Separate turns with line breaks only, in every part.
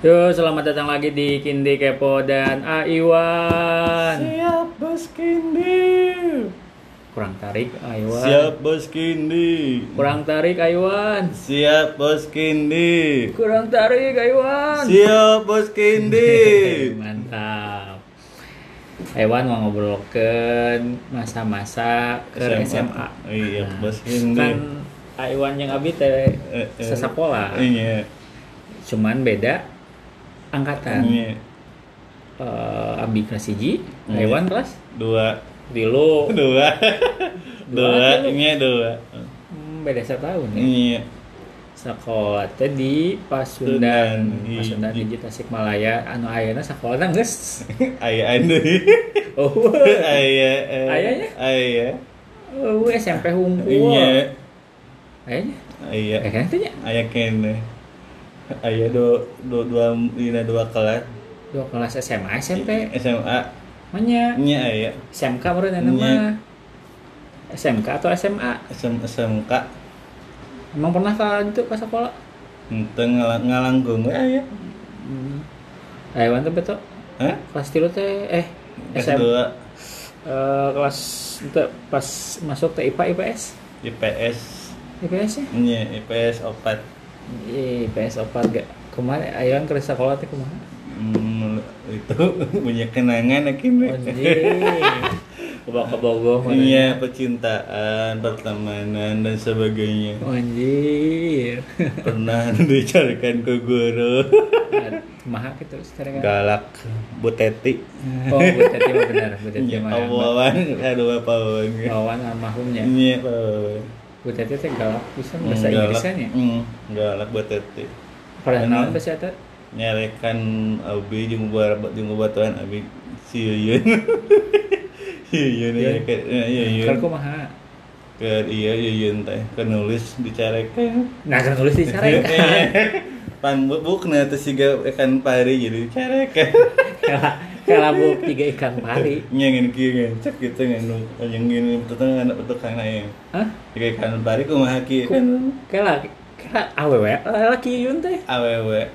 Yo, selamat datang lagi di Kindi Kepo dan Aiwan.
Siap bos Kindi.
Kurang tarik Aiwan.
Siap bos Kindi.
Kurang tarik Aiwan.
Siap bos Kindi.
Kurang tarik Aiwan.
Siap bos Kindi.
Mantap. Aiwan mau ngobrolkan masa-masa ke SMA.
Iya
Nah,
bos Kindi.
Kan Aiwan yang abi teh
Eh, eh.
sesapola.
Iya.
Cuman beda angkatan.
Iya.
Eh, abi kelas 1,
Iya.
Aiwan kelas
Dua.
Tilu.
Dua.
Dua.
Ini dua.
Hmm, beda setahun ya.
Iya.
Sekolah teh di Pasundan,
Pasundan, iya.
hiji Tasikmalaya anu ayeuna sakola geus.
Ayah anu.
Oh.
Ayah. eh,
Ayahnya?
Ayah.
Oh, SMP hungkul.
Iya.
Ayahnya.
Ayah.
Eh kan tanya.
Ayah kene. Ayah dua dua dua dina dua kelas
Dua kelas SMA, SMP.
SMA.
Manya.
Nya ayah.
SMK
Iya.
mah. SMK atau SMA?
SM, SMK.
Emang pernah ka itu ke sekolah?
Ente ngalang ngalanggung ayah.
Hmm. Aiwan teh betul.
Hah?
Kelas tilu teh eh
S2
SM, eh, kelas itu pas masuk ke IPA IPS.
IPS.
IPS ya?
Nya IPS opat.
Iya, IPS opat gak kemarin Aiwan ke sekolah teh kumaha?
Hmm, itu punya kenangan akhirnya.
Kebak kebogoh mana?
Iya, percintaan, pertemanan dan sebagainya.
Anjir.
Pernah dicarikan ke guru.
Kumaha gitu secara kan?
Galak, Bu Teti.
Oh, Bu Teti mah benar, Bu Teti
Iya,
mah.
Pawawan, aduh apa wawan.
Kawan almarhumnya.
Iya, pawawan.
Bu Teti teh galak bisa
Hmm,
bahasa
galak.
Inggrisnya nya.
Hmm, galak Bu Teti.
Pada
Benar.
naon bahasa eta?
nyarekan abi jeung buat jeung batuan abi si Yuyun si Yuyun ya
Yuyun.
ke ya, Yuyun
Kan kumaha?
ke iya Yuyun teh kenulis dicarekan
Nah, kan nulis dicarekan.
pan buk na teh siga ikan pari jadi dicarekan
Kala kala bu tiga ikan pari.
nyangin kieu cek gitu nganu yang gini tetang anak tukang na
Hah?
tiga ikan pari kumaha kieu kan
Kala kala awewe laki yun teh.
awewe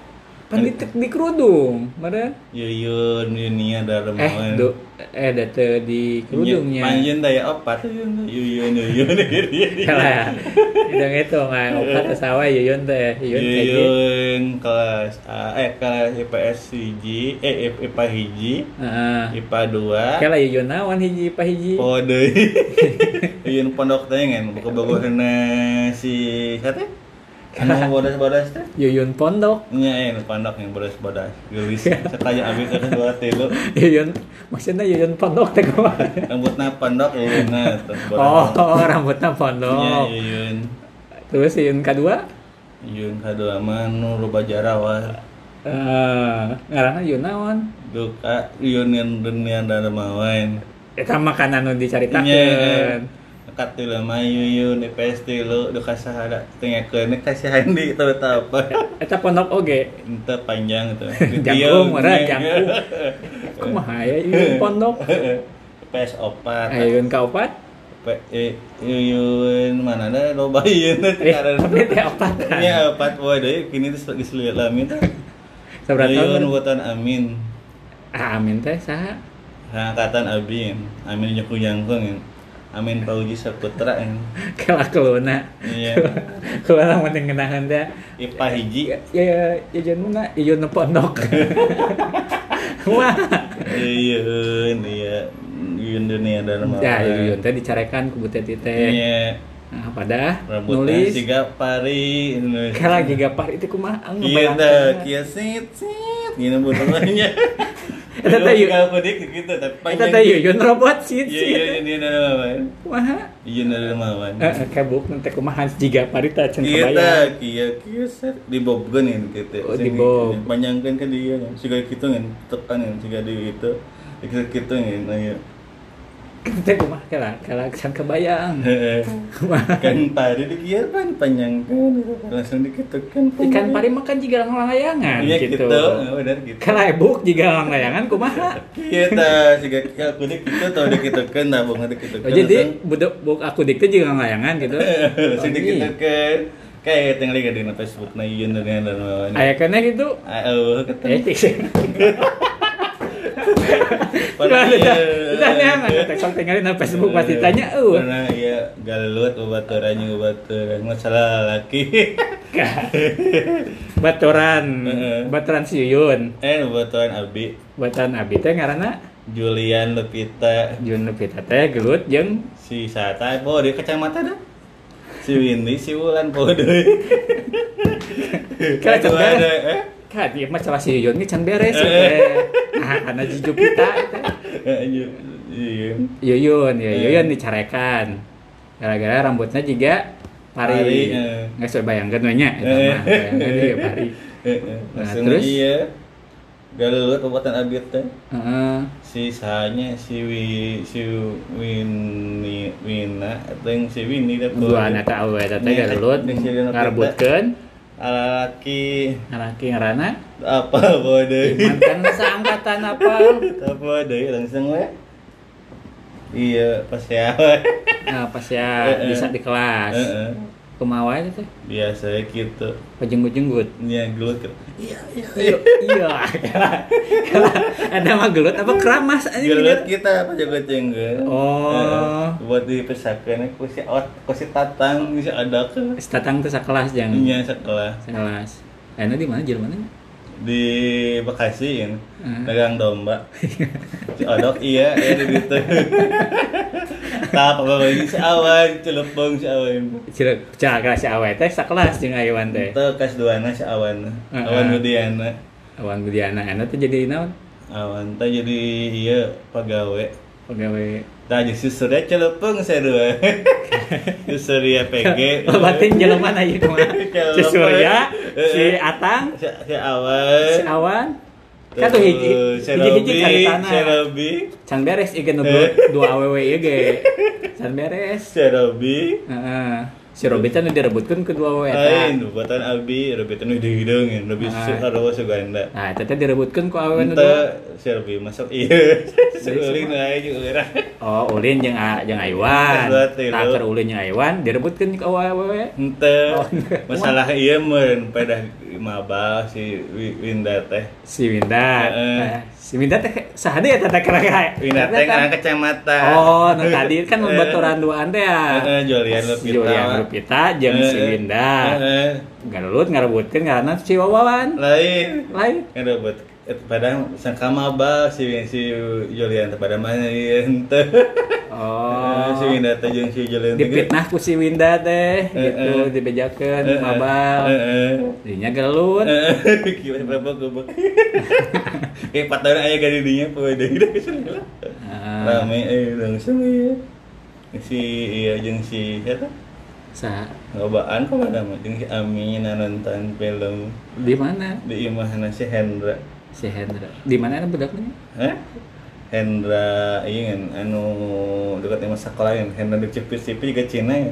Pan di, kerudung, meren.
Yuyun Yunia dalam
Eh, do, eh date di kerudungnya.
Panjen daya opat Yuyun Yuyun
Kala, idang itu nggak opat tesawa yuyun teh, yuyun.
Yuyun kelas A, eh kelas IPS hiji, eh IPA hiji,
Heeh.
IPA dua,
Kala yuyun nawan hiji pa hiji.
oh deh, Yuyun pondok teh kan, buka bagus si siapa? Anu bodas-bodas teh?
Yuyun pondok.
Nya eh pondok yang bodas-bodas, gelis, sekaya abis ke dua tilu,
Yuyun maksudnya yuyun pondok teh kumaha?
rambutna pondok Yuyunna tuh.
Oh, rambutnya
Nya
pondok.
Yuyun,
Terus yuyun kedua
Yuyun kadua mah nu ruba jarawa.
eh ngaranna yuyun naon?
duka yun yang dunia dan mawan
Eta makanan nu
Iya.
dicaritakeun.
Lama yuyun di PS lu duka sahada tengah ke nek kasih handi tahu apa
Eta pondok oge.
ente panjang tuh
Jangkung, meureun, jangkung. Kumaha ya yuyun pondok?
PS opat
Ayun kaopat?
P- eh, yuyun mana ada loba yuyun
Eh, tapi teh opat.
ya opat waduh kini tuh sebagai seluruh lamin yuyun buatan amin
Ah, amin teh saha?
angkatan abin amin nyaku jangkung amin pauji saputra yang
Kala keluna.
iya
Keluna mending ngenahan teh.
IPA hiji
Ya, ya, yuyun mana? Yuyun nu pondok. Wah.
Iya, iya, Yuyun dunia dan mau.
Ya, yuyun teh dicarekan ku butet teh.
Iya,
Nah, pada
rambutnya
nulis
siga pari.
kala gigapar itu kumaha
Iya
ngebayangkeun.
dah, kia sit sit, gini butuhnya.
Eta teh yu-
Gak pedik gitu, tapi
Eta teh yuyun robot sih.
Iya, iya, iya, iya, dari mawan.
Kumaha?
Iya, dari mawan.
Eh, eh, kebuk nanti kumaha jiga parita
Iya,
kebayang.
dah, kia, kia set, dibobkan kan gitu.
Oh,
Sing-
dibob.
Panjangkan ke dia, siga gitu kan, tekan kan, siga di itu. Gitu gitu kan, nah.
Teh kumaha kala kala can kebayang.
Kan pari kan panjang kan langsung diketukan
Ikan pari makan jiga layangan
iya
gitu.
gitu benar gitu
Kala ebuk jiga layangan kumaha?
iya ta siga aku dik itu tau diketukan tabung diketukan
Oh, jadi budak buk aku dik teh jiga layangan gitu.
langsung
Oh, iya.
diketukan kayak tinggal di Facebook na yun na na na na
Aya kena gitu.
ah oh kata
Eh, cik.
Pernah, iya.
udah nyaman. Teksok tinggalin na Facebook pasti tanya, uh.
Pernah iya galut ubaturan yang ubaturan masalah laki.
Baturan, baturan si Yuyun.
eh ubaturan Abi.
Baturan abi teh ngaranna?
Julian Lupita.
Jun Lupita teh gelut jeung
si Sata oh dia kacamata dah. Si Windy si Wulan po deui
Kira
Kedua
beres.
ada, eh
Ka dia masalah si Yuyun ge can beres
Eh.
teh. Ah, karena si Jupita teh.
Eh, Ju- iya
Yuyun, ya
Eh.
Yuyun dicarekan. Gara-gara rambutnya juga pari.
Pari, eh.
Nggak usah bayangkan we nya eta
Eh.
mah. Bayangkeun dia pari. Nah, terus?
iya galut ubatan Abi teh
Heeh.
si sahanya si Wi si Winnie Wina atau yang si Winnie dah po.
Dua anak awewe teh teh
Nya, laki
ngaraki ngaranna
apa bodoh
mantan seangkatan apa?
apa deh langsung we iya pas ya
Nah, pas ya
Eh, eh.
bisa di kelas.
Heeh.
Kumaha itu teh?
biasa gitu
Pejenggut-jenggut.
nya gelut gitu. iya iya
Iya, iya. Ada mah gelut apa keramas
gelut
gitu.
kita apa jago cenggel
Oh.
buat dipesakeun ku si ot ku si tatang si ada ke
Tatang tuh sekelas jang.
nya sekolah
Sekelas. Enak di mana Jerman?
Di Bekasi kan?
Hmm.
dagang domba. Odok iya ya gitu tak apa lagi si awan celepong si awan
cira kelas si awe teh sekelas jeung Aywan teh.
itu kas duana si awan awan Budiana
Awan Budiana enak tuh jadi naon?
awan teh jadi iya pegawai.
Pegawai
Jeung si Surya celepeng saya dua si Surya PG
Oh, berarti jelema na ieu kumaha? Si Surya, si Atang,
si, si awan
si Awan. Kan tuh hiji hiji-hiji cari
si
tanah.
Robi
Can beres ieu nu dua awewe ieu ge. Can beres.
si Robi
Heeh. Si Robi teh nu direbutkeun kedua awewe
Lain, buatan Abi, Robi teh nu dihidungin, Robi. Sukarawa Suganda.
Nah, eta teh direbutkeun ku awewe nu
Ente si Robi masuk iya. Seulin aja juga urang.
Oh, ulin A- jeung Aiwan. Tah keur ulin jeung Aiwan direbutkeun ku awewe.
Ente
Oh.
masalah iya mun pada mabal si Wi- Winda teh.
Si Winda. Nah, si Winda teh saha deui eta teh kira
Winda teh kan kacamata.
Oh, nu tadi kan
Eh.
baturan duaan teh ya.
Heeh, Julian Lupita.
Julian Lupita jeung si
Heeh.
Winda.
Heeh.
Galulut ngarebutkeun karena si Wawan.
Lain.
Lain.
Kan buat padahal sangka mabal si si Julian pada mana ente.
Oh.
Si Winda teh jeung si Julian teh.
Dipitnah ku si Winda teh gitu
Heeh.
dibejakeun mabal.
Heeh.
Dinya galulut.
Gimana berapa gobek? Kayak empat tahun aja gadi dinya poe deui.
Heeh.
Rame eh langsung iya. Si iya jeung si eta
Sa
ngobaan kok ada mah jeung si Amin nonton film
di mana
di imahna si Hendra.
Si Hendra? Di mana ada budaknya?
Hah? Hendra iya kan anu dekat sama sekolah yang Hendra di Cipis-Cipis juga Cina ya.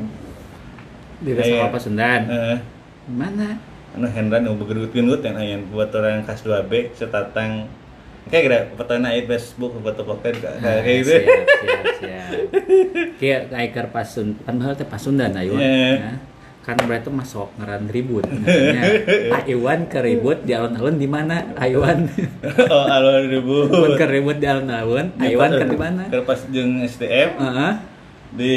Di
Iya.
Sekolah Pasundan.
Heeh.
Di mana?
anu Hendra nu begerut-gerut yang ayan buat orang kelas 2B setatang kayak kira petana itu Facebook foto poker
Nah,
kayak gitu
Siap, siap, siap. Kayak kaiker pasun, kan bahal teh Pasundan Aywan.
Iya.
Kan berarti masuk ngaran ribut. Aywan ke ribut di alun-alun di mana? Aywan.
oh alur ribu
Pun ke ribut di alun-alun, Aywan ke di mana?
Ke pas jeung STM
Heeh.
di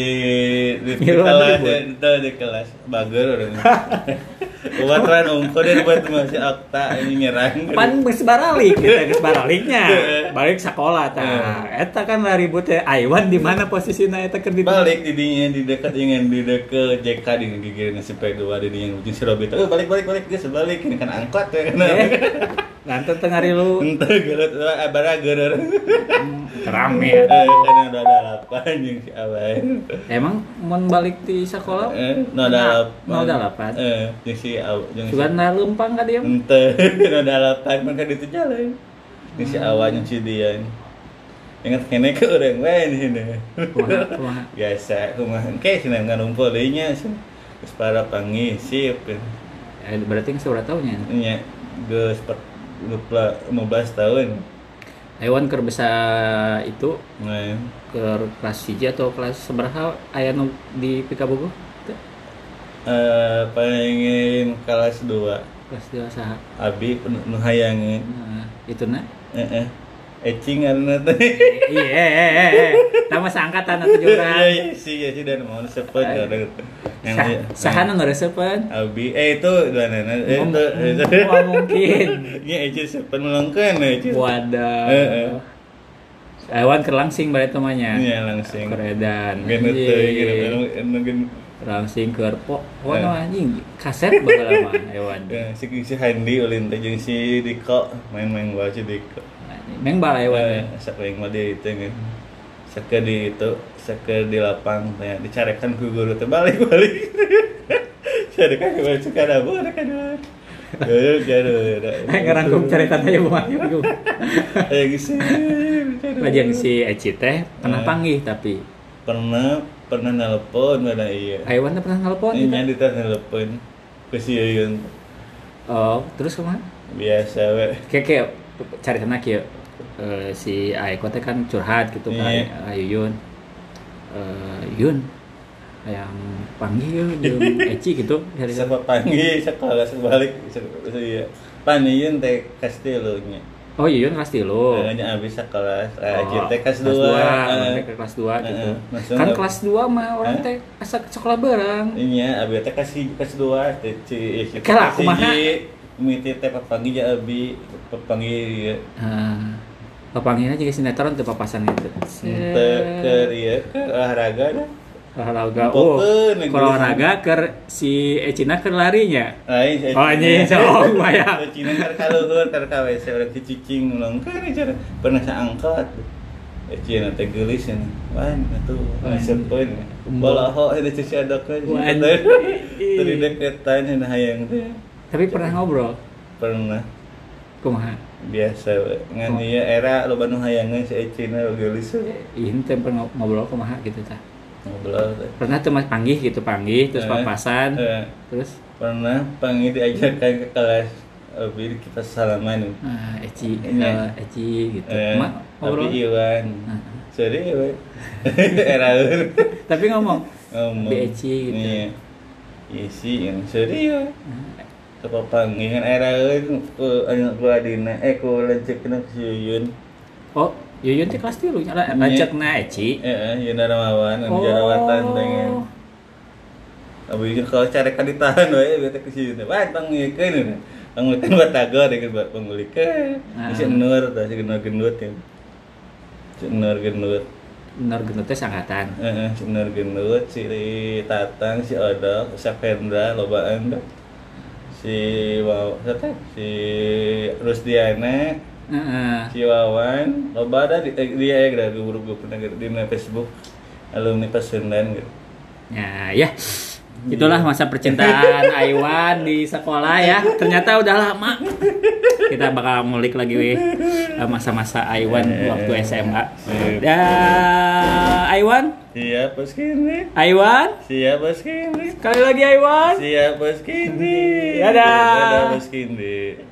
di, di
Iya,
kelas
ribut.
di, di kelas bager orang buat ran ungko dan buat masih akta ini nyerang
Pan geus baralik kita geus baraliknya. Balik sekolah tah. Eta kan ribut teh Aywan di mana posisina eta keur
balik di dinya di dekat ingin di dekat JK di gigi nasi P2 di dinya ujung si Robi tuh balik balik balik dia sebalik ini kan angkot ya kan
Eh, Nanti tengah lu
entah gelut abara gerer
rame
eh
ya.
karena udah ada lapan yang si
Emang mau balik di sekolah?
eh no ada lapan
Mau ada lapan.
eh yang si Aw yang si
na lempang ka dia.
entah no ada lapan maka itu jalan. Yang si Awan yang si Dian ingat kene ke orang lain ini biasa kumaha. Kayak sih nggak numpul nya sih para pangisi kan
Eh, berarti yang seberapa tahunnya?
nya geus 15 tahun.
Hewan bisa itu
nah
ke kelas hiji atau kelas seberapa? Aya nu di Pikabogo?
Eh pengen kelas 2
kelas dewasa
abi nu hayangeun
nah, itu na
heeh. Ecing karena teh?
Iya eh, eh, eh, eh. tambah seangkatan atau
Iya
jurang
iya sih ya sih dan mau sepet ada yang
Sah- sahana ngeresepan
abi. Eh itu dan eh itu. itu
Oh, mungkin?
Ya ecing sepet melengkeun ecing.
Wadah.
Eh, eh.
Awan kerlangsing balik temannya
iya langsung
keredan
Gini tuh,
langsing ke po oh
Eh.
no anjing kaset bakal lama hewan
Ya, si si Handi ulin teh jeung si Diko main-main bae si Diko.
meng bala hewan
Eh, sak yang mah dia itu kan. Sake di itu, sake di lapang teh dicarekan ku guru teh balik-balik. Carekan ke kada bu ada kada. Eh, kada ada.
ngerangkum cerita tanya bukan bingung
Eh, gitu.
Lajang si Eci teh pernah
Eh.
panggih tapi
Pernah pernah nelpon ada iya.
Aiwan pernah nelpon.
Ini di nelpon ke si Yuyun
Oh, terus ke mana?
biasa we.
Kayak kayak cari tenak ya. Eh, si Aiko teh kan curhat gitu kan,
Iya.
Ayo Yun. Eh, Yun, yang panggil jeung Eci gitu.
Siapa panggil sekolah sebalik iya. Paniun teh kastil nya.
Oh iya Yun kelas tilu.
Hanya abis sekolah
Oh,
rajin teh kelas
kelas
2.
dua, ke kelas 2 gitu.
eh, langsung
kan kelas 2 mah orang teh asa sekolah bareng.
Iya, abi teh kasih kelas 2 teh ci ci-
kumaha?
ci- Miti teh papanggil ya abi, papanggil ieu.
Nah, papanggilnya juga sinetron tuh papasan itu.
Teu keur ieu keur olahraga dah.
Olahraga. Oh, olahraga ke si Ecina ke larinya.
Lain
Oh, anjing, so, lumayan.
Cina keur ka luhur keur ka WC urang cicing ulang cara pernah saangkat. Eh Cina teh geulis cenah. Wan atuh
Wan.
sepeun. Balaho ada cuci ada ke.
Wan.
Tadi deketan cenah hayang teh.
Tapi pernah ngobrol.
Pernah
Kumaha?
biasa ngan ieu era loba nu hayangan si Cina geulis we.
Ini teh pernah ngobrol kumaha gitu tah.
Ngobrol.
Pernah tuh mas panggih gitu panggih terus
Eh,
papasan
eh.
terus
Pernah panggil diajarkan ke kelas Abi kita salaman.
ah, Eci
Iya.
eh, Eci gitu.
Eh,
Ma, ngobrol.
Abi Iwan.
Nah,
Sorry we. Era eun.
tapi ngomong
ngomong
Bi Eci gitu.
iya isi yang serius
Nah,
apa panggilan era eun ku anu ku adina eh ku lanceukna ke si Yuyun
Oh, Yuyun teh kelas tilu nyala lanceukna Eci.
eh eh Yuyun Darmawan anu jarawatan tengen Abi jeung kalau cara kan ditahan we bete ke si Yuyun wah tong ngikeun tong ngikeun batagor dengan buat pengulikeun
Ah.
si nur tah si nur gendut ya si nur gendut
Bener gendut teh sangkatan.
Heeh, si Nur gendut, si Tatang, si Odok, si Vendra, lobaan. Si siapa? Si Rusdiana,
Heeh.
si Wawan, loba ada di, eh, dia ya dari guru-guru pernah di di Facebook alumni Pasundan gitu.
Ya, ya. Itulah masa percintaan Aiwan di sekolah ya. Ternyata udah lama. Kita bakal ngulik lagi weh eh, masa-masa Aiwan waktu SMA. Ya, Aiwan,
Siap bos kini,
Aiwan,
siap bos kini,
sekali lagi Aiwan.
siap bos kini.
Dadah.
Dadah bos kini.